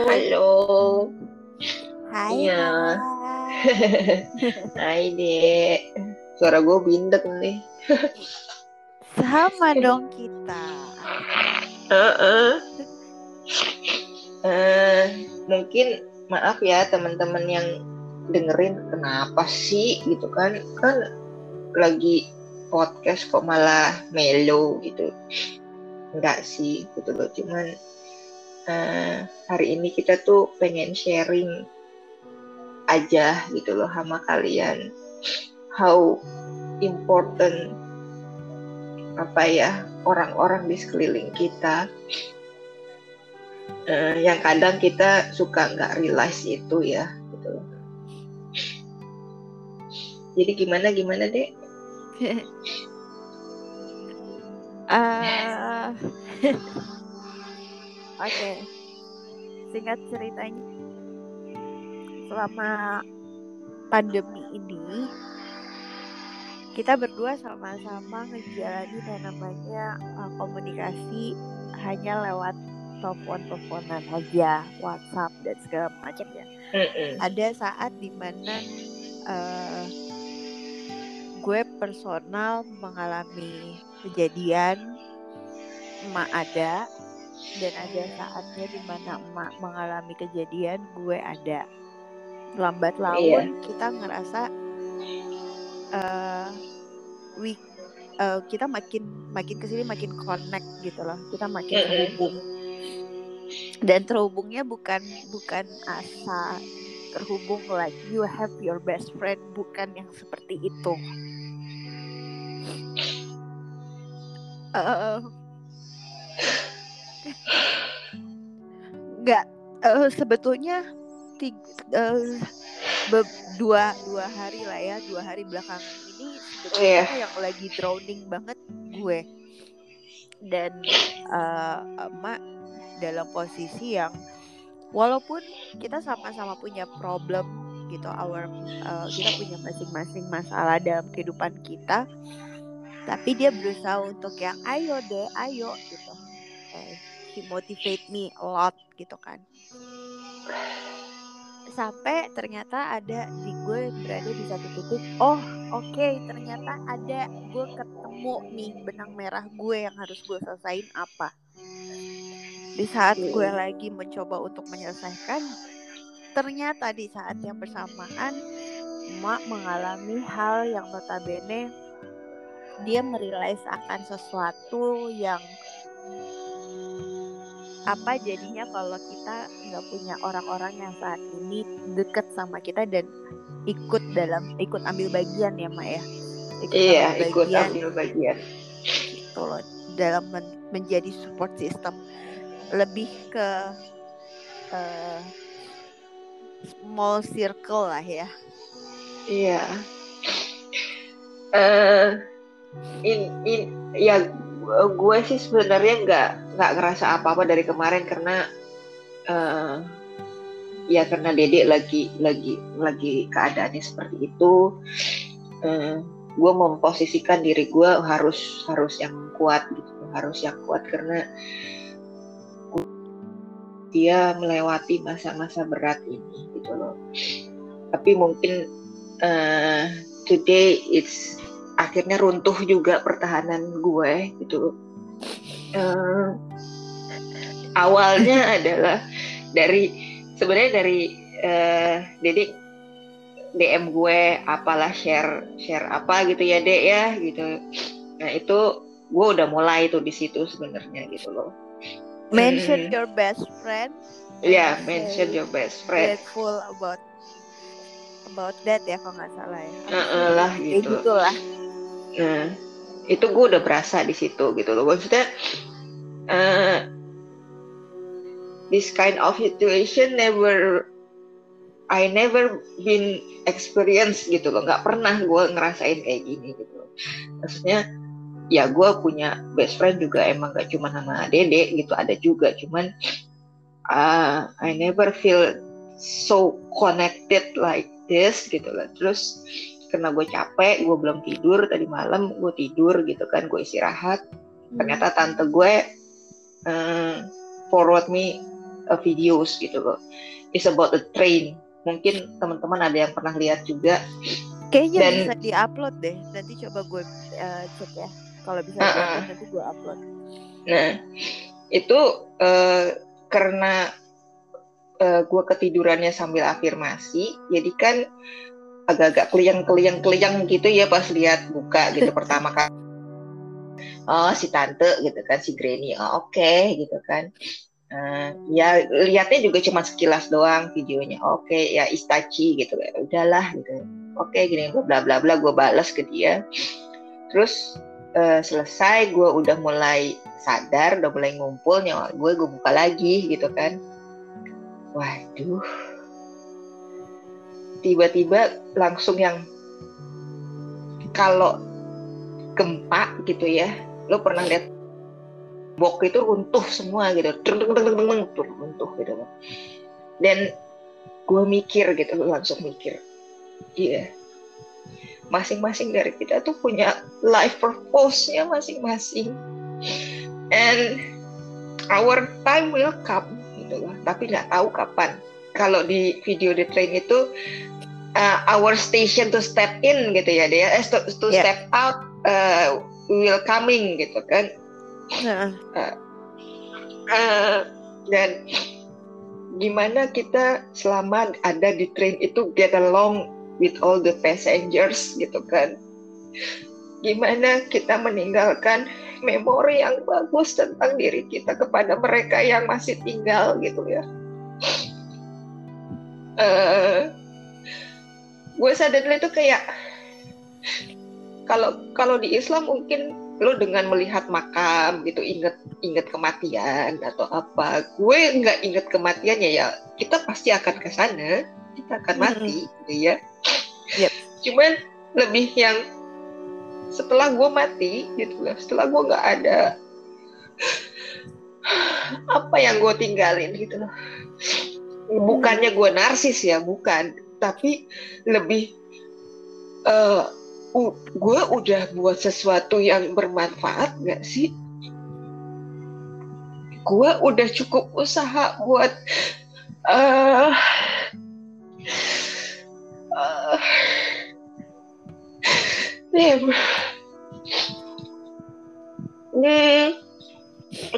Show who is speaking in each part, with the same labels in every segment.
Speaker 1: Halo.
Speaker 2: Hai.
Speaker 1: Iya.
Speaker 2: Hai.
Speaker 1: Dek. Suara gue bindek nih.
Speaker 2: Sama dong kita.
Speaker 1: Heeh. Eh, mungkin maaf ya teman-teman yang dengerin kenapa sih gitu kan kan lagi podcast kok malah melo gitu enggak sih gitu loh cuman eh, hari ini kita tuh pengen sharing aja gitu loh sama kalian how important apa ya orang-orang di sekeliling kita eh, yang kadang kita suka nggak realize itu ya gitu loh. Jadi gimana gimana dek?
Speaker 2: Eh, Oke. Singkat ceritanya, selama pandemi ini kita berdua sama-sama ngejalani yang namanya uh, komunikasi hanya lewat telepon-teleponan aja, WhatsApp dan segala macam ya. Ada saat di mana eh gue personal mengalami kejadian emak ada dan ada saatnya di mana emak mengalami kejadian gue ada. Lambat laun kita ngerasa eh we eh, kita makin makin ke sini makin connect gitu loh. Kita makin terhubung. Dan terhubungnya bukan bukan asa terhubung like you have your best friend bukan yang seperti itu. Eh, nggak eh, sebetulnya tig- eh, be- dua dua hari lah ya dua hari belakangan ini sebetulnya
Speaker 1: Iya.
Speaker 2: yang lagi drowning banget gue dan eh, emak dalam posisi yang walaupun kita sama-sama punya problem gitu our eh, kita punya masing-masing masalah dalam kehidupan kita tapi dia berusaha untuk yang ayo deh ayo gitu Eh, he motivate me a lot gitu kan. Sampai ternyata ada di gue berada di satu titik oh oke ternyata ada gue ketemu nih benang merah gue yang harus gue selesain apa. Di saat gue lagi mencoba untuk menyelesaikan ternyata di saat yang bersamaan emak mengalami hal yang notabene dia merealize akan sesuatu yang apa jadinya kalau kita nggak punya orang-orang yang saat ini deket sama kita dan ikut dalam ikut ambil bagian ya Mak ya ikut
Speaker 1: Iya,
Speaker 2: ambil
Speaker 1: ikut
Speaker 2: bagian
Speaker 1: ambil bagian.
Speaker 2: gitu loh dalam men- menjadi support system lebih ke eh, small circle lah ya
Speaker 1: Iya. Eh, in in ya gu- gue sih sebenarnya nggak nggak ngerasa apa-apa dari kemarin karena eh ya karena Dedek lagi lagi lagi keadaannya seperti itu. Eh, gue memposisikan diri gue harus harus yang kuat gitu, harus yang kuat karena dia melewati masa-masa berat ini gitu loh. Tapi mungkin eh, today it's akhirnya runtuh juga pertahanan gue gitu. Eh, awalnya adalah dari sebenarnya dari eh, Dedek DM gue apalah share share apa gitu ya Dek ya gitu. Nah itu gue udah mulai tuh di situ sebenarnya gitu loh.
Speaker 2: mention
Speaker 1: Hmm.
Speaker 2: your best friend
Speaker 1: Ya,
Speaker 2: and
Speaker 1: mention your best friend.
Speaker 2: grateful about about that ya kalau nggak salah ya
Speaker 1: Heeh lah
Speaker 2: Kayak
Speaker 1: gitu.
Speaker 2: gitulah
Speaker 1: Nah, itu gue udah berasa di situ gitu loh. Maksudnya, eh this kind of situation never, I never been experience gitu loh. Nggak pernah gue ngerasain kayak gini gitu. loh. Maksudnya, ya gue punya best friend juga emang gak cuma sama Dede gitu. Ada juga, cuman ah, I never feel so connected like this gitu loh. Terus karena gue capek, gue belum tidur tadi malam, gue tidur gitu kan, gue istirahat. Ternyata tante gue eh, forward me uh, videos gitu loh. It's about the train. Mungkin teman-teman ada yang pernah lihat juga.
Speaker 2: Kayaknya
Speaker 1: Dan-
Speaker 2: bisa diupload deh. Nanti coba gue uh, cek ya. Kalau bisa
Speaker 1: Uh-uh.
Speaker 2: diupload, nanti gue upload.
Speaker 1: Nah, itu eh, karena eh, gue ketidurannya sambil afirmasi, jadi kan agak-agak keliang-keliang-keliang gitu ya pas lihat buka gitu pertama kali. Oh si tante gitu kan si Granny, oh, oke gitu kan. Eh, ya lihatnya juga cuma sekilas doang videonya. Oke ya Istachi gitu kan. Udahlah gitu. Oke gini bla bla bla bla gue balas ke dia. Terus eh, selesai gue udah mulai sadar udah mulai ngumpul nyawa gue gue buka lagi gitu kan waduh tiba-tiba langsung yang kalau gempa gitu ya lo pernah lihat bok itu runtuh semua gitu. Deng deng, deng, tuh, runtuh gitu. Dan gue mikir gitu langsung mikir. Iya. Masing-masing dari kita tuh punya life purpose-nya masing-masing. And our time will come gitu lah. Tapi nggak tahu kapan. Kalau di video the train itu uh, our station to step in gitu ya dia eh, to, to
Speaker 2: Yeah.
Speaker 1: step out uh, will coming gitu kan.
Speaker 2: Nah,
Speaker 1: Uh, dan gimana kita selama ada di train itu get along with all the passengers gitu kan. Gimana kita meninggalkan memori yang bagus tentang diri kita kepada mereka yang masih tinggal gitu ya. Eh, gue sadar itu kayak kalau kalau di Islam mungkin lo dengan melihat makam gitu inget inget kematian atau apa gue nggak inget kematiannya ya kita pasti akan ke sana kita akan mati gitu ya.
Speaker 2: Yep.
Speaker 1: cuman lebih yang setelah gue mati gitu loh setelah gue nggak ada apa yang gue tinggalin gitu loh. Bukannya gue narsis ya bukan tapi lebih eh u- gue udah buat sesuatu yang bermanfaat gak sih? Gue udah cukup usaha buat eh eh, damn. Hmm,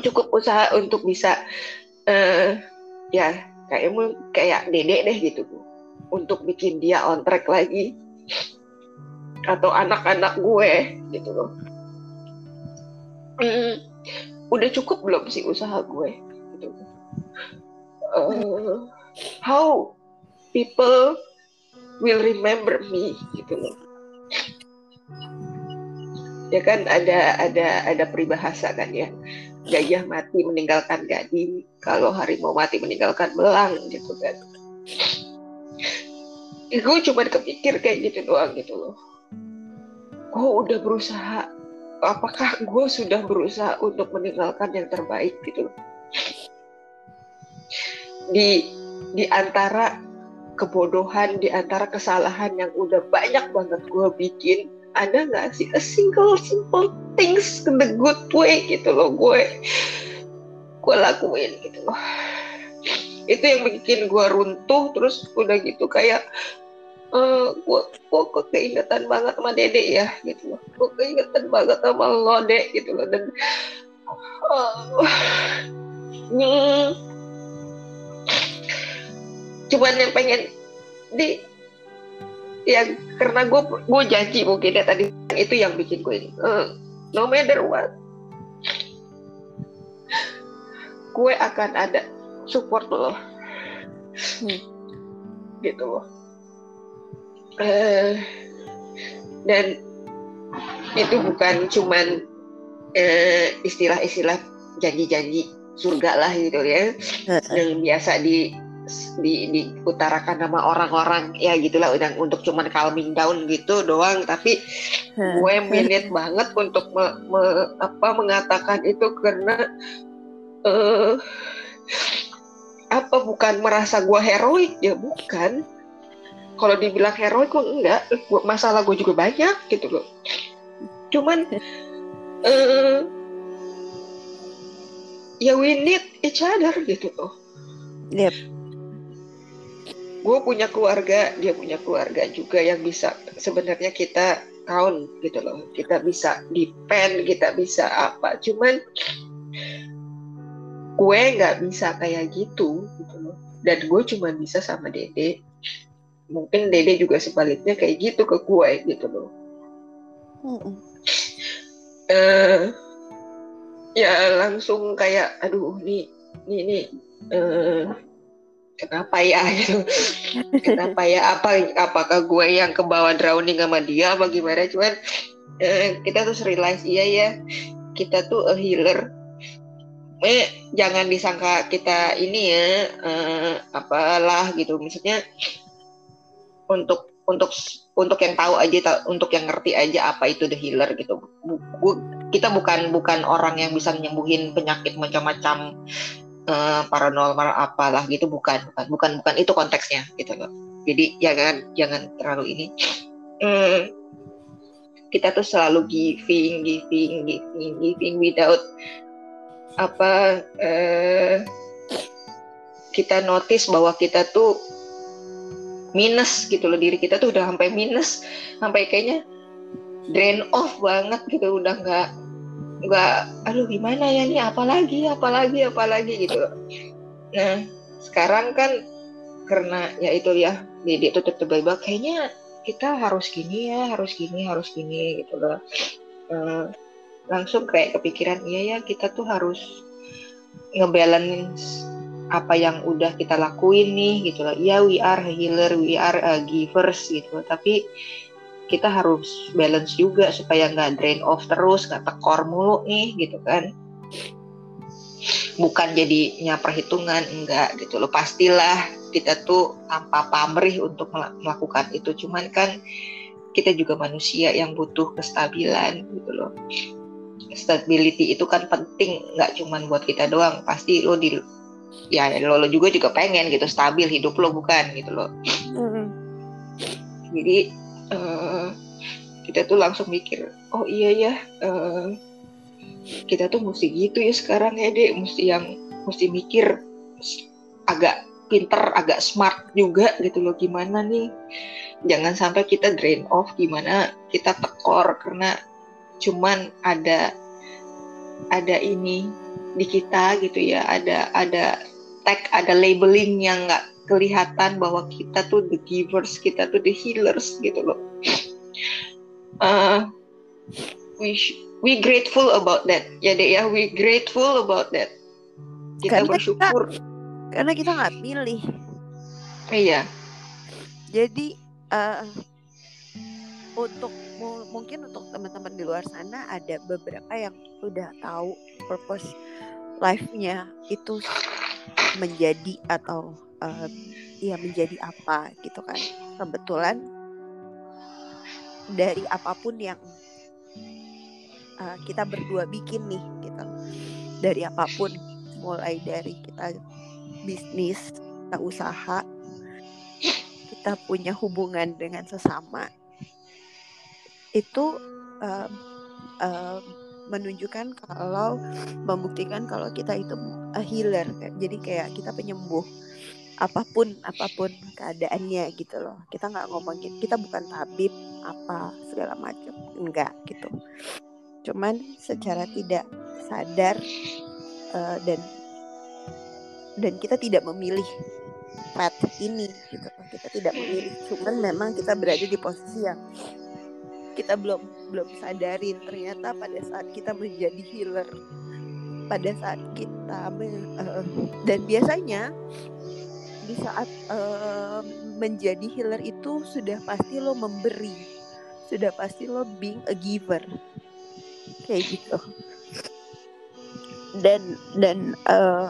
Speaker 1: cukup usaha untuk bisa eh ya kayak kayak dedek deh gitu untuk bikin dia on track lagi atau anak-anak gue gitu loh. Mm, udah cukup belum sih usaha gue? Gitu. Uh, how people will remember me gitu loh. Ya kan ada ada ada peribahasa kan ya. Gajah mati meninggalkan gading, kalau harimau mati meninggalkan belang gitu kan. Gue cuma kepikir kayak gitu doang gitu loh. Gue udah berusaha. Apakah gue sudah berusaha untuk meninggalkan yang terbaik gitu loh? Di di antara kebodohan di antara kesalahan yang udah banyak banget gue bikin ada nggak sih a single simple things the good way gitu loh gue gue lakuin gitu loh. Itu yang bikin gue runtuh terus udah gitu kayak eh gue gue kok keingetan banget sama dede ya gitu loh. Gue keingetan banget sama lo dek gitu loh. Dan oh, hmm, cuman yang pengen di ya karena gue gue janji mungkin ya tadi itu yang bikin gue ini. Eh, no matter what gue akan ada support lo.
Speaker 2: Hmm.
Speaker 1: gitu loh Eh, dan itu bukan cuman eh, istilah-istilah janji-janji surga lah gitu ya. Yang biasa di di diutarakan sama orang-orang. Ya gitulah udah untuk cuman calming down gitu doang. Tapi gue minit banget untuk me- me- apa mengatakan itu karena eh apa bukan merasa gue heroik ya bukan kalau dibilang heroik gue enggak. Masalah gue juga banyak gitu loh. Cuman eh ya we need each other gitu loh.
Speaker 2: Yep.
Speaker 1: gue punya keluarga dia punya keluarga juga yang bisa sebenarnya kita count gitu loh. Kita bisa depend kita bisa apa. Cuman gue nggak bisa kayak gitu gitu loh. Dan gue cuma bisa sama dede mungkin dede juga sebaliknya kayak gitu ke gue gitu loh. Eh ya langsung kayak aduh nih nih nih eh, kenapa ya? Gitu. Kenapa ya? Apa apakah gue yang ke bawah drowning sama dia? Apa gimana? Cuman eh, kita tuh realize iya ya kita tuh a healer. Eh jangan disangka kita ini ya eh, apalah gitu. Maksudnya untuk untuk untuk yang tahu aja untuk yang ngerti aja apa itu the healer gitu. Bu- kita bukan bukan orang yang bisa menyembuhin penyakit macam-macam eh, paranormal apalah gitu bukan bukan bukan bukan itu konteksnya gitu loh. Jadi jangan jangan terlalu ini. Hmm, kita tuh selalu giving giving giving giving without apa eh, kita notice bahwa kita tuh minus gitu loh. Diri kita tuh udah sampai minus. Sampai kayaknya drain off banget gitu. Udah nggak nggak aduh gimana ya nih apalagi apalagi apalagi gitu. Nah sekarang kan karena ya itu ya Dede tuh tiba-tiba kayaknya kita harus gini ya harus gini harus gini gitu loh. Eh, langsung kayak kepikiran iya ya kita tuh harus ngebalance apa yang udah kita lakuin nih gitu loh. Iya we are healer, we are a givers gitu. Tapi kita harus balance juga supaya nggak drain off terus, nggak tekor mulu nih gitu kan. Bukan jadinya perhitungan enggak gitu loh. Pastilah kita tuh tanpa pamrih untuk mel- melakukan itu. Cuman kan kita juga manusia yang butuh kestabilan gitu loh. Stability itu kan penting nggak cuman buat kita doang. Pasti lo di ya lo, lo juga juga pengen gitu stabil hidup lo bukan gitu loh
Speaker 2: Mm-mm.
Speaker 1: jadi eh, kita tuh langsung mikir oh iya ya eh, kita tuh mesti gitu ya sekarang ya dek. Mesti yang mesti mikir agak pinter agak smart juga gitu loh gimana nih? Jangan sampai kita drain off gimana kita tekor karena cuman ada ada ini di kita gitu ya. Ada ada tag ada labeling yang nggak kelihatan bahwa kita tuh the givers kita tuh the healers gitu loh. Uh, we we grateful about that. Ya deh ya we grateful about that. Kita
Speaker 2: Karena
Speaker 1: bersyukur.
Speaker 2: karena kita nggak pilih
Speaker 1: iya.
Speaker 2: Jadi eh, untuk mu- mungkin untuk teman-teman di luar sana ada beberapa yang udah tahu purpose life-nya itu menjadi atau eh, ya menjadi apa gitu kan. Kebetulan dari apa pun yang eh, kita berdua bikin nih gitu. Dari apa pun mulai dari kita bisnis kita usaha kita punya hubungan dengan sesama itu um, um, menunjukkan kalau membuktikan kalau kita itu a healer jadi kayak kita penyembuh apa pun apa pun keadaannya gitu loh. Kita nggak ngomongin kita bukan tabib apa segala macam enggak gitu. Cuman secara tidak sadar uh, dan dan kita tidak memilih path ini gitu kita tidak memilih cuman memang kita berada di posisi yang kita belum belum sadarin. Ternyata pada saat kita menjadi healer pada saat kita eh, dan biasanya di saat eh, menjadi healer itu sudah pasti lo memberi sudah pasti lo being a giver. Kayak gitu. Dan dan eh,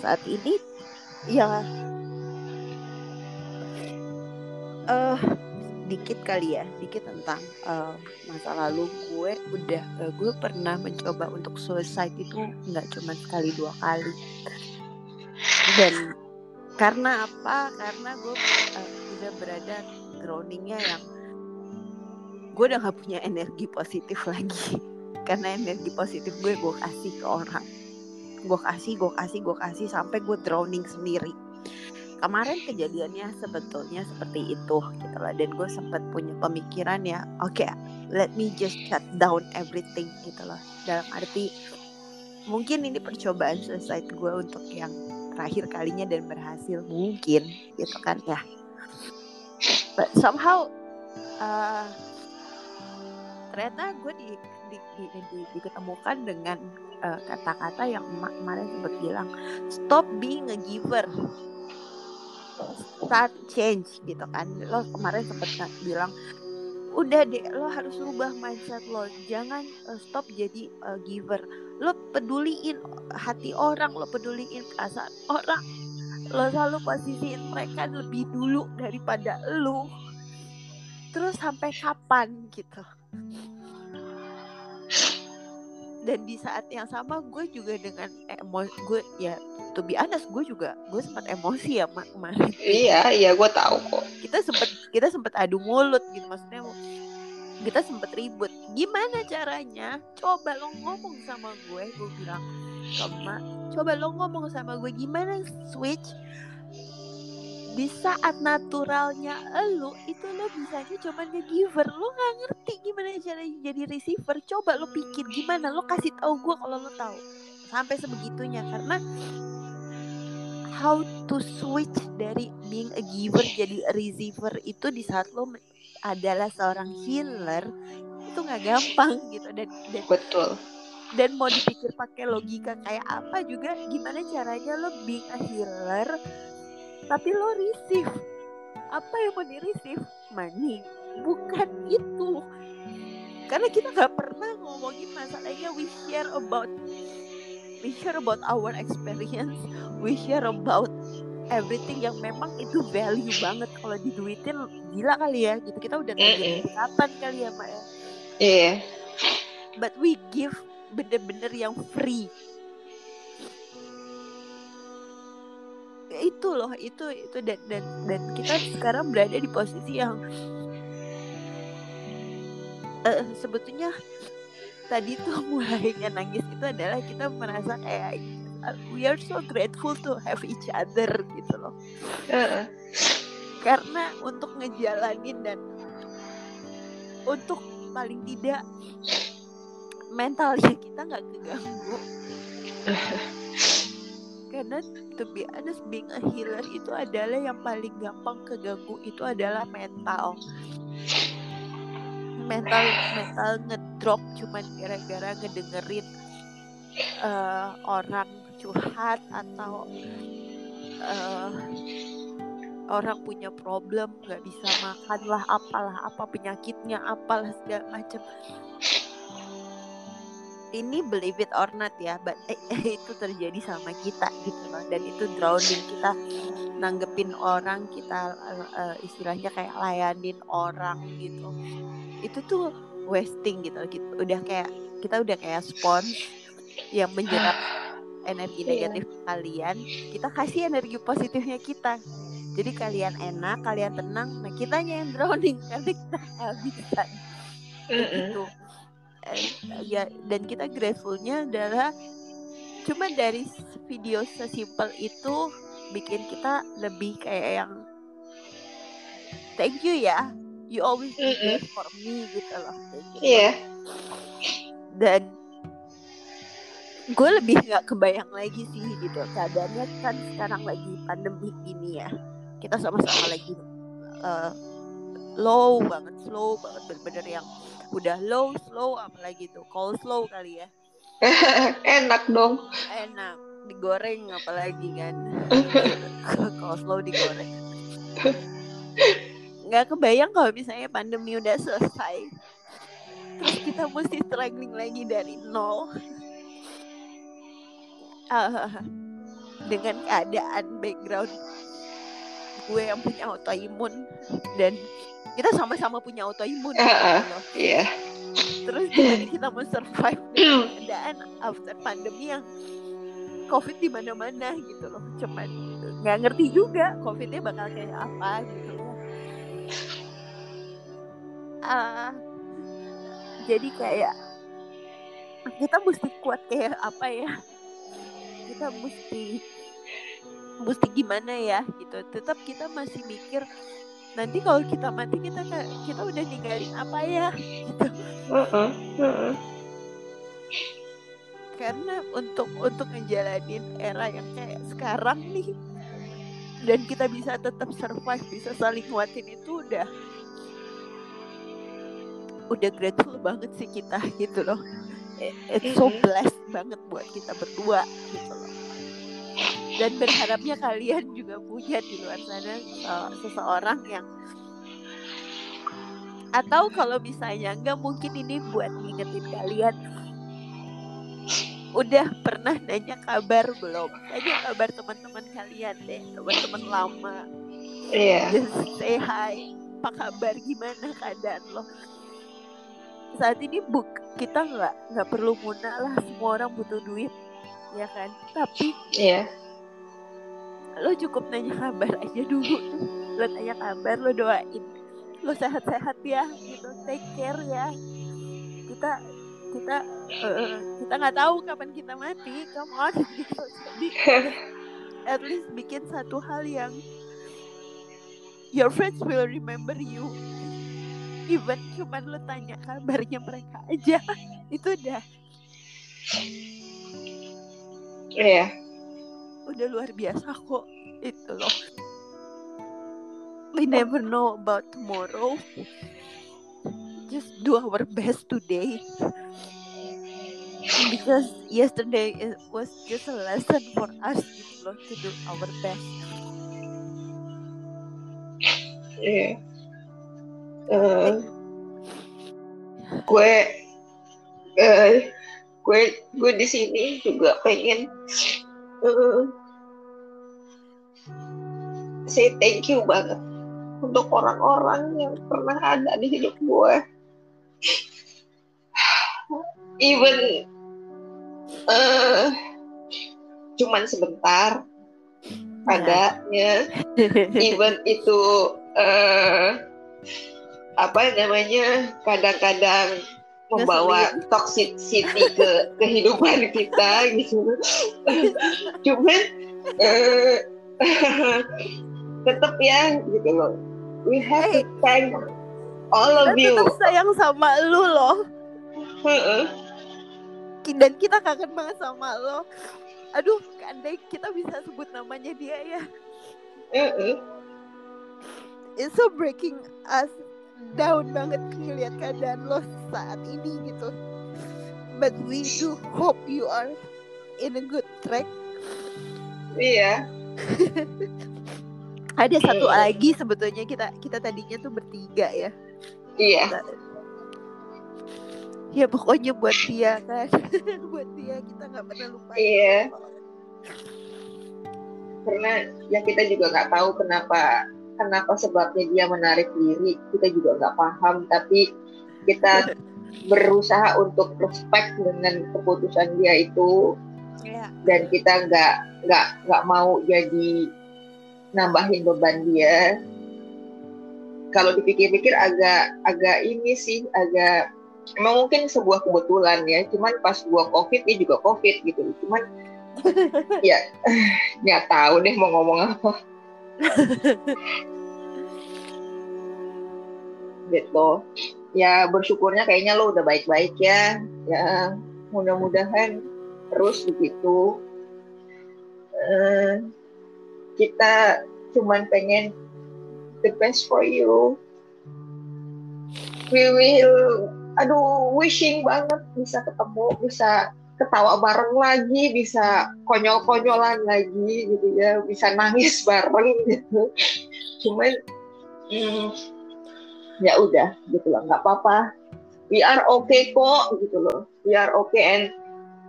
Speaker 2: saat ini ya eh dikit kali ya dikit tentang eh, masa lalu gue udah eh, gue pernah mencoba untuk suicide itu nggak cuma sekali dua kali. Dan karena apa? Karena gue eh, udah berada groundingnya yang gue udah gak punya energi positif lagi. Karena energi positif gue gue kasih ke orang. Gue kasih gue kasih gue kasih sampai gue drowning sendiri kemarin kejadiannya sebetulnya seperti itu gitu lah. Dan gue sempat punya pemikiran ya oke okay, let me just shut down everything gitu loh. Dalam arti mungkin ini percobaan selesai gue untuk yang terakhir kalinya dan berhasil mungkin gitu kan ya. But somehow uh, ternyata gue di, di, di, di, dengan uh, kata-kata uh, yang kemarin sempat bilang stop being a giver start change gitu kan. Lo kemarin sempat bilang udah deh lo harus rubah mindset lo. Jangan uh, stop jadi uh, giver. Lo peduliin hati orang lo peduliin perasaan orang. Lo selalu posisiin mereka lebih dulu daripada lo. Terus sampai kapan gitu dan di saat yang sama gue juga dengan emosi gue ya to be honest gue juga gue sempat emosi ya kemarin.
Speaker 1: Iya iya gue tahu kok.
Speaker 2: Kita sempat kita sempat adu mulut gitu maksudnya kita sempet ribut. Gimana caranya? Coba lo ngomong sama gue gue bilang sama coba lo ngomong sama gue gimana switch di saat naturalnya lo itu lo bisanya cuma nge-giver. Lo nggak ngerti gimana cara jadi receiver. Coba lo pikir gimana? Lo kasih tahu gue kalau lo tahu. Sampai sebegitunya karena how to switch dari being a giver jadi a receiver itu di saat lo adalah seorang healer itu nggak gampang gitu. Dan, dan
Speaker 1: betul.
Speaker 2: dan mau dipikir pakai logika kayak apa juga gimana caranya lo being a healer tapi lo receive. Apa yang mau di receive money. Bukan itu. Karena kita nggak pernah ngomongin masalahnya. We share about we share about our experience. We share about everything yang memang itu value banget. Kalau diduitin gila kali ya. Gitu kita udah nanya kapan kali ya Mak ya. Iya.
Speaker 1: Yeah.
Speaker 2: but we give bener-bener yang free itu loh itu itu dan dan dan kita sekarang berada di posisi yang uh, sebetulnya tadi tuh mulainya nangis itu adalah kita merasa kayak we are so grateful to have each other gitu loh uh. karena untuk ngejalanin dan untuk paling tidak mentalnya kita nggak keganggu karena to be honest being a healer itu adalah yang paling gampang keganggu itu adalah mental. Mental mental ngedrop cuman gara-gara ngedengerin uh, orang curhat atau uh, orang punya problem nggak bisa makan lah apalah apa penyakitnya apalah segala macam ini believe it or not ya but eh, itu terjadi sama kita gitu loh. Dan itu drowning kita nanggepin orang kita uh, istilahnya kayak layanin orang gitu. Itu tuh wasting gitu, gitu udah kayak kita udah kayak sponge yang menyerap energi iya. negatif yeah. kalian kita kasih energi positifnya kita. Jadi kalian enak kalian tenang nah kitanya yang drowning karena kita habisan gitu ya dan kita gratefulnya adalah cuma dari video sesimpel itu bikin kita lebih kayak yang thank you ya. You always be there for me gitu loh
Speaker 1: iya. Yeah.
Speaker 2: dan gue lebih nggak kebayang lagi sih gitu keadaannya kan sekarang lagi pandemi ini ya. Kita sama-sama lagi uh, low banget slow banget bener-bener yang udah low slow apalagi tuh. Call slow kali ya.
Speaker 1: Enak dong.
Speaker 2: Enak digoreng apalagi kan. Call slow digoreng. Nggak kebayang kalau misalnya pandemi udah selesai. Terus kita mesti struggling lagi dari nol. Uh, dengan keadaan background gue yang punya autoimun dan kita sama-sama punya autoimun uh, uh,
Speaker 1: yeah.
Speaker 2: terus gimana kita mau survive dengan keadaan after pandemi yang covid di mana-mana gitu loh. Cuman nggak ngerti juga covidnya bakal kayak apa gitu loh. Uh, jadi kayak kita mesti kuat kayak apa ya? Kita mesti mesti gimana ya gitu. Tetap kita masih mikir nanti kalau kita mati kita kita udah ninggalin apa ya gitu. Uh -uh, uh -uh. karena untuk untuk ngejalanin era yang kayak sekarang nih dan kita bisa tetap survive bisa saling nguatin itu udah udah grateful banget sih kita gitu loh. It's so blessed banget buat kita berdua gitu loh dan berharapnya kalian juga punya di luar sana seseorang yang atau kalau misalnya enggak mungkin ini buat ngingetin kalian udah pernah nanya kabar belum? Tanya kabar teman-teman kalian deh, teman-teman lama.
Speaker 1: Iya. Yeah.
Speaker 2: Just say hi. Apa kabar? Gimana keadaan lo? Saat ini buk kita nggak nggak perlu munah lah. Semua orang butuh duit, ya kan? Tapi.
Speaker 1: Yeah.
Speaker 2: Lo cukup nanya kabar aja dulu. Lo tanya kabar, lo doain. Lo sehat-sehat ya, gitu. Take care ya. Kita kita uh, kita nggak tahu kapan kita mati come on gitu jadi at least bikin satu hal yang your friends will remember you even cuman lo tanya kabarnya mereka aja itu udah
Speaker 1: iya yeah.
Speaker 2: Udah luar biasa kok itu loh. We never know about tomorrow. Just do our best today. Because yesterday it was just a lesson for us gitu loh to do our best.
Speaker 1: Yeah. uh, gue uh, gue gue di sini juga pengen uh, say thank you banget untuk orang-orang yang pernah ada di hidup gue. Even uh, cuman sebentar adanya. Even itu uh, apa namanya kadang-kadang membawa toxicity ke kehidupan kita gitu. Cuman uh, tetap ya gitu loh. We have hey, to thank all of you.
Speaker 2: sayang sama lu loh. Dan kita kangen banget sama lo. Aduh andai kita bisa sebut namanya dia ya. Uh-uh. it's so breaking us down banget ngeliat keadaan lo saat ini gitu. But we do hope you are in a good track.
Speaker 1: Iya
Speaker 2: ada satu lagi sebetulnya kita kita tadinya tuh bertiga ya.
Speaker 1: Iya.
Speaker 2: Ya pokoknya buat dia kan. Buat dia kita nggak pernah lupa.
Speaker 1: Iya. Karena ya kita juga nggak tahu kenapa kenapa sebabnya dia menarik diri. Kita juga nggak paham tapi kita berusaha untuk respect dengan keputusan dia itu. Yeah. dan kita nggak nggak nggak mau jadi nambahin beban dia. Kalau dipikir-pikir agak agak ini sih agak emang mungkin sebuah kebetulan ya. Cuman pas gua covid dia juga covid gitu. Cuman ya nggak tahu deh mau ngomong apa. Gitu. Ya bersyukurnya kayaknya lo udah baik-baik ya. Ya mudah-mudahan terus begitu. Uh, kita cuman pengen the best for you. We will aduh wishing banget bisa ketemu bisa ketawa bareng lagi bisa konyol-konyolan lagi gitu ya bisa nangis bareng gitu. Cuman hmm, ya udah gitu loh nggak apa-apa. We are okay kok gitu loh. We are okay and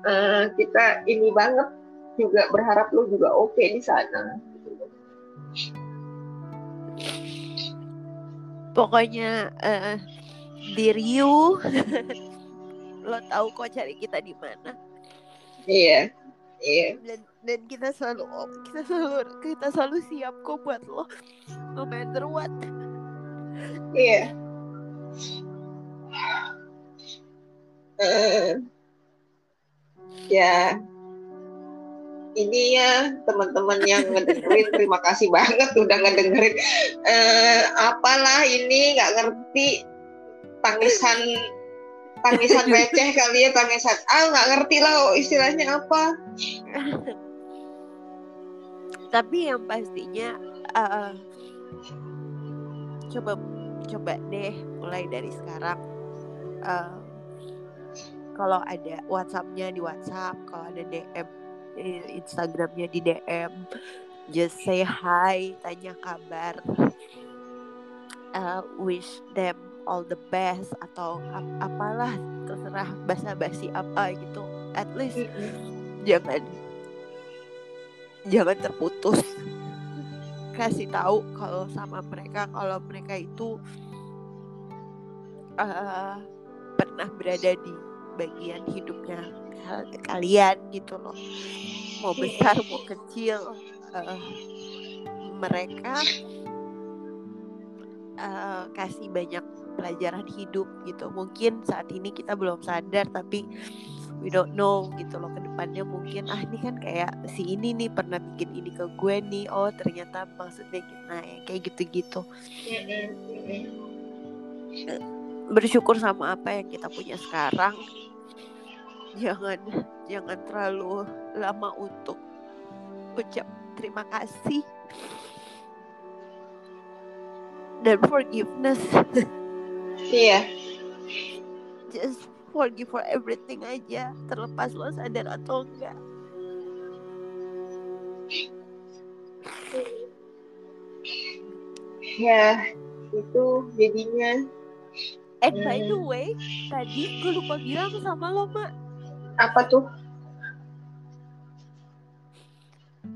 Speaker 1: uh, kita ini banget juga berharap lu juga oke okay di sana
Speaker 2: pokoknya uh, diri you lo tahu kok cari kita di mana.
Speaker 1: Iya iya.
Speaker 2: Dan dan kita selalu kita selalu kita selalu siap kok buat lo no matter what.
Speaker 1: Iya. Uh, ya ini ya teman-teman yang ngedengerin terima kasih banget udah ngedengerin. Eh, apalah ini nggak ngerti. Tangisan tangisan receh kali ya tangisan. Ah nggak ngerti lah istilahnya apa.
Speaker 2: Tapi yang pastinya uh, coba coba deh mulai dari sekarang. Uh, kalau ada WhatsAppnya di WhatsApp kalau ada DM Instagramnya di DM just say hi tanya kabar. Uh, wish them all the best atau ap apalah terserah basa-basi apa gitu. At least mm -hmm. jangan jangan terputus. Kasih tahu kalau sama mereka kalau mereka itu uh, pernah berada di bagian hidupnya kalian gitu loh. Mau besar mau kecil uh, mereka uh, kasih banyak pelajaran hidup gitu. Mungkin saat ini kita belum sadar tapi we don't know gitu loh ke depannya mungkin ah ini kan kayak si ini nih pernah bikin ini ke gue nih. Oh ternyata maksudnya gitu. Nah ya, kayak gitu-gitu. Bersyukur sama apa yang kita punya sekarang jangan jangan terlalu lama untuk ucap terima kasih dan forgiveness.
Speaker 1: Iya.
Speaker 2: Just forgive for everything aja terlepas lo sadar atau enggak.
Speaker 1: Ya itu jadinya.
Speaker 2: And by the hmm. way tadi gue lupa bilang sama lo mak
Speaker 1: apa tuh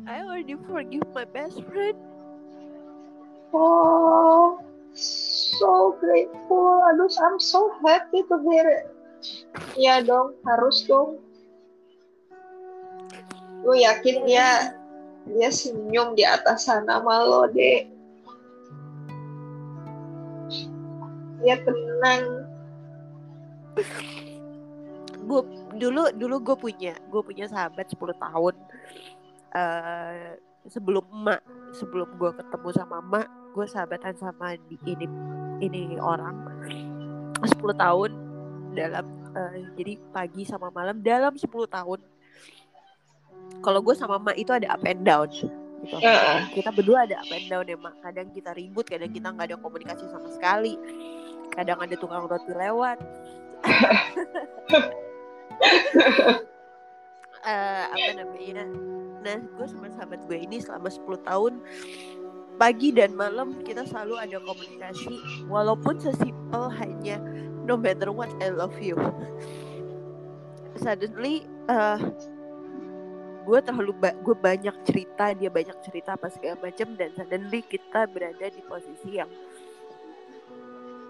Speaker 2: I already forgive my best friend
Speaker 1: oh so grateful aduh I'm so happy to hear it Iya dong, harus dong. Gue yakin dia dia senyum di atas sana malo deh. Dia tenang.
Speaker 2: Gue dulu dulu gue punya gue punya sahabat 10 tahun. Uh, sebelum emak sebelum gue ketemu sama emak gue sahabatan sama di, ini ini orang 10 tahun dalam uh, jadi pagi sama malam dalam 10 tahun kalau gue sama mak itu ada up and down gitu. Uh. Kita berdua ada up and down ya mak. Kadang kita ribut, kadang kita nggak ada komunikasi sama sekali. Kadang ada tukang roti lewat. uh, apa namanya? Nah, gue sama sahabat gue ini selama 10 tahun pagi dan malam kita selalu ada komunikasi walaupun sesimpel hanya no matter what I love you suddenly uh, gue terlalu ba gue banyak cerita dia banyak cerita apa segala macam dan suddenly kita berada di posisi yang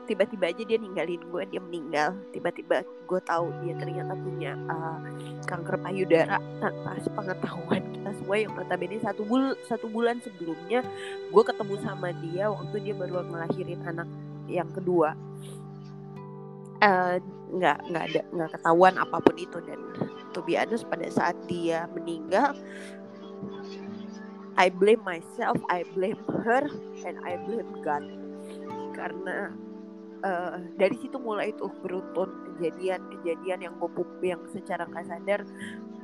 Speaker 2: tiba-tiba aja dia ninggalin gue dia meninggal. Tiba-tiba gue tahu dia ternyata punya uh, kanker payudara tanpa sepengetahuan kita semua yang notabene satu bul satu bulan sebelumnya gue ketemu sama dia waktu dia baru ngelahirin anak yang kedua. Eh, nggak uh, nggak ada nggak ketahuan apa pun itu. Dan to be pada saat dia meninggal I blame myself I blame her and I blame God. Karena uh, dari situ mulai tuh beruntun kejadian-kejadian yang gue yang secara nggak sadar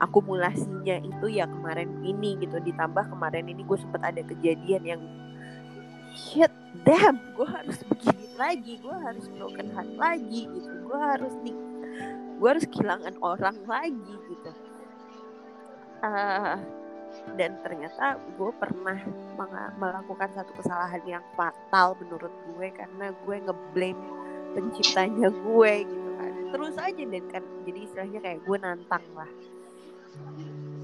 Speaker 2: akumulasinya itu ya kemarin ini gitu. Ditambah kemarin ini gue sempat ada kejadian yang shit damn gue harus begini lagi gue harus broken heart lagi gitu. Gue harus nih gue harus kehilangan orang lagi gitu. Uh, dan ternyata gue pernah melakukan satu kesalahan yang fatal menurut gue karena gue ngeblame penciptanya gue gitu kan. Terus aja dan kan jadi istilahnya kayak gue nantang lah.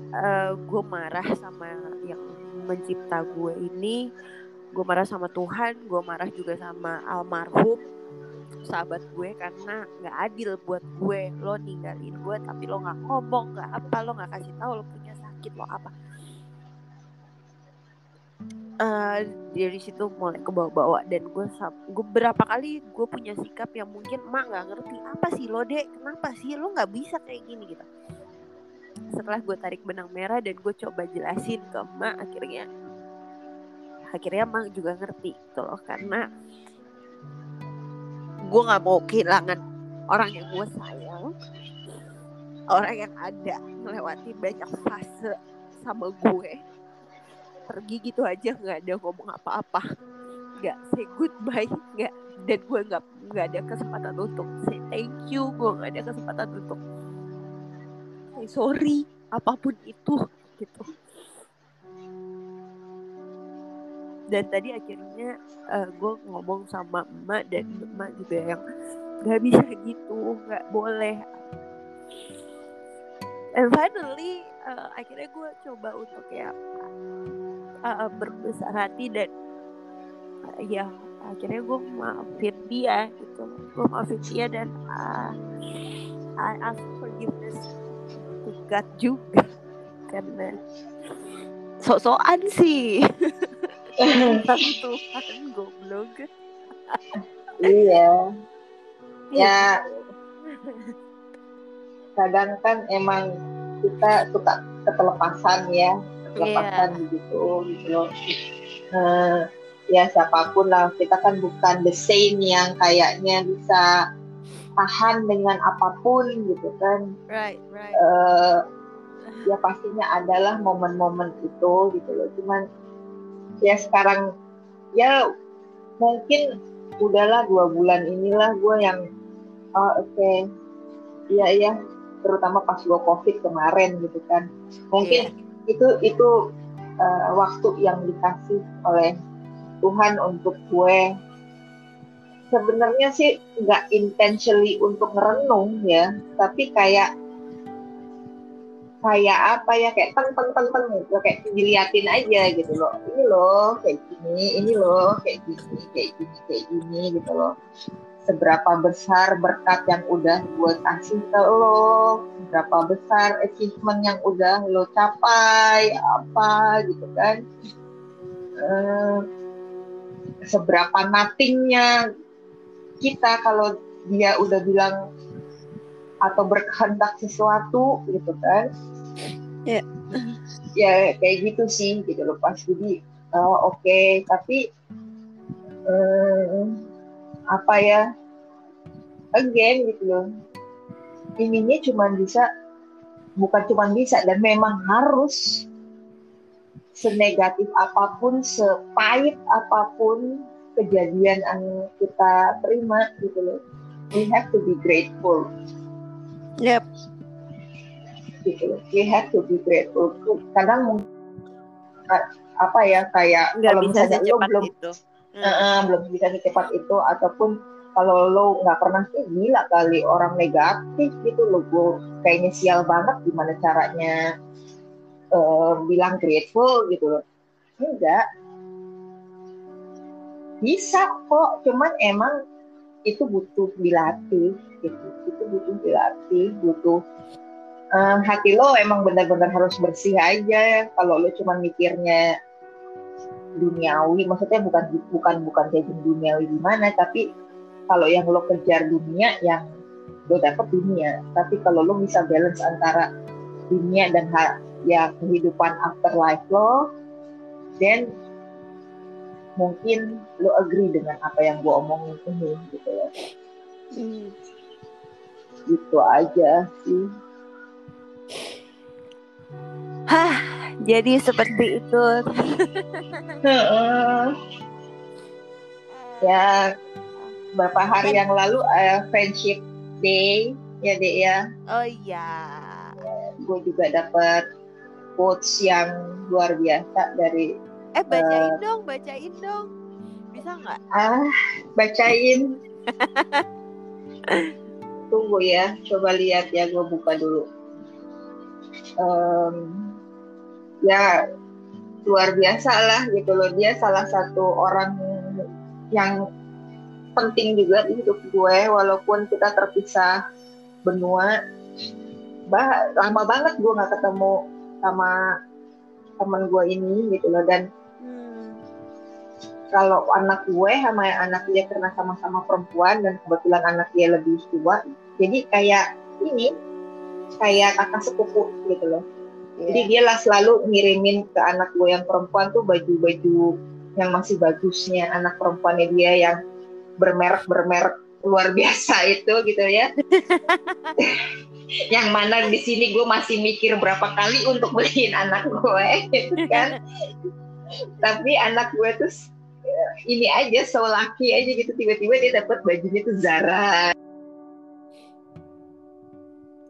Speaker 2: Uh, gue marah sama yang mencipta gue ini gue marah sama Tuhan gue marah juga sama almarhum sahabat gue karena nggak adil buat gue. Lo ninggalin gue tapi lo nggak ngomong nggak apa lo nggak kasih tahu lo punya sakit lo apa uh, dari situ mulai ke bawah-bawah dan gue gue berapa kali gue punya sikap yang mungkin emak nggak ngerti apa sih lo dek? Kenapa sih lo nggak bisa kayak gini? Gitu. Setelah gue tarik benang merah dan gue coba jelasin ke emak akhirnya akhirnya emak juga ngerti gitu loh karena gue nggak mau kehilangan orang yang gue sayang orang yang ada melewati banyak fase sama gue pergi gitu aja nggak ada ngomong apa-apa. Nggak say goodbye nggak dan gue nggak nggak ada kesempatan untuk say thank you gue nggak ada kesempatan untuk say sorry apa pun itu gitu. Dan tadi akhirnya uh, gue ngomong sama emak dan emak juga yang nggak bisa gitu nggak boleh. And finally uh, akhirnya gue coba untuk ya uh, berbesar hati dan uh, ya akhirnya gue maafin dia gitu. Gue maafin dia dan uh, I ask forgiveness to God juga. Karena sok-sokan sih. Tapi Tuhan goblok.
Speaker 1: Iya. Ya. Kadang kan emang kita suka ketelepasan ya ketelepasan yeah. gitu gitu loh uh, ya siapa pun lah kita kan bukan the same yang kayaknya bisa tahan dengan apa pun gitu kan
Speaker 2: right right
Speaker 1: uh, ya pastinya adalah momen-momen itu gitu loh cuman ya sekarang ya mungkin udahlah dua bulan inilah gue yang oh, oke okay. iya iya terutama pas gue covid kemarin gitu kan mungkin yeah. Itu itu uh, waktu yang dikasih oleh Tuhan untuk gue sebenarnya sih nggak intentionally untuk ngerenung ya tapi kayak kayak apa ya kayak teng teng teng teng gitu kayak diliatin aja gitu loh. Ini loh kayak gini ini loh kayak gini kayak gini kayak gini gitu loh seberapa besar berkat yang udah gue kasih ke lo seberapa besar achievement yang udah lo capai apa gitu kan. Uh, seberapa nothingnya kita kalau dia udah bilang atau berkehendak sesuatu gitu kan.
Speaker 2: Ya.
Speaker 1: Ya kayak gitu sih gitu loh pas jadi oh, oke okay. tapi um, apa ya again gitu loh. Ininya cuma bisa bukan cuma bisa dan memang harus senegatif apa pun sepahit apa pun kejadian yang kita terima gitu loh. We have to be grateful.
Speaker 2: Yep.
Speaker 1: Gitu we have to be grateful. Kadang apa ya kayak
Speaker 2: Nggak kalau misalnya lo belum
Speaker 1: itu. Uh, belum bisa secepat itu ataupun kalau lo nggak pernah sih gila kali orang negatif gitu lo gue kayaknya sial banget gimana caranya uh, bilang grateful gitu loh. Enggak. Bisa kok cuman emang itu butuh dilatih gitu. Itu butuh dilatih butuh uh, hati lo emang benar-benar harus bersih aja. Kalau lo cuma mikirnya duniawi maksudnya bukan bukan bukan kayak duniawi gimana tapi kalau yang lo kejar dunia yang lo dapet dunia. Tapi kalau lo bisa balance antara dunia dan ya kehidupan afterlife lo then mungkin lo agree dengan apa yang gue omongin ini gitu ya. Hmm. gitu aja sih
Speaker 2: Hah, jadi seperti itu.
Speaker 1: ya, beberapa hari yang lalu uh, friendship day ya dek ya.
Speaker 2: Oh iya.
Speaker 1: Gue juga dapat quotes yang luar biasa dari.
Speaker 2: Eh bacain uh, dong, bacain dong. Bisa nggak?
Speaker 1: Ah, bacain. Tunggu ya, coba lihat ya, gue buka dulu um, ya luar biasa lah gitu loh. Dia salah satu orang yang penting juga hidup gue walaupun kita terpisah benua. Bah lama banget gue nggak ketemu sama teman gue ini gitu loh. Dan kalau anak gue sama anak dia karena sama-sama perempuan dan kebetulan anak dia lebih tua jadi kayak ini kayak kakak sepupu gitu loh Jadi dia lah selalu ngirimin ke anak gue yang perempuan tuh baju-baju yang masih bagusnya anak perempuannya dia yang bermerek bermerek luar biasa itu gitu ya. yang mana di sini gue masih mikir berapa kali untuk beliin anak gue gitu kan. Tapi anak gue tuh ini aja so lucky aja gitu tiba-tiba dia dapat bajunya tuh Zara.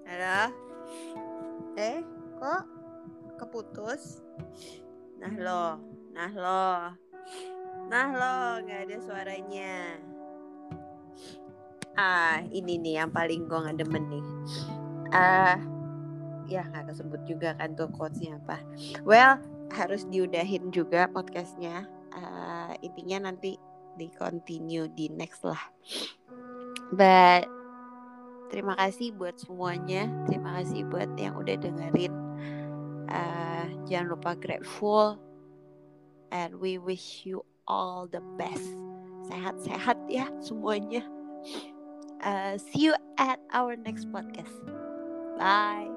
Speaker 2: Halo. Eh, kok keputus? Nah lo, nah lo, nah lo, nggak ada suaranya. Ah, ini nih yang paling gue nggak demen nih. Ah, ya nggak kesebut juga kan tuh quotesnya apa. Well, harus diudahin juga podcastnya. Uh, intinya nanti di continue di next lah. But terima kasih buat semuanya. Terima kasih buat yang udah dengerin. Uh, jangan lupa grateful. And we wish you all the best. Sehat-sehat ya semuanya. Uh, see you at our next podcast. Bye.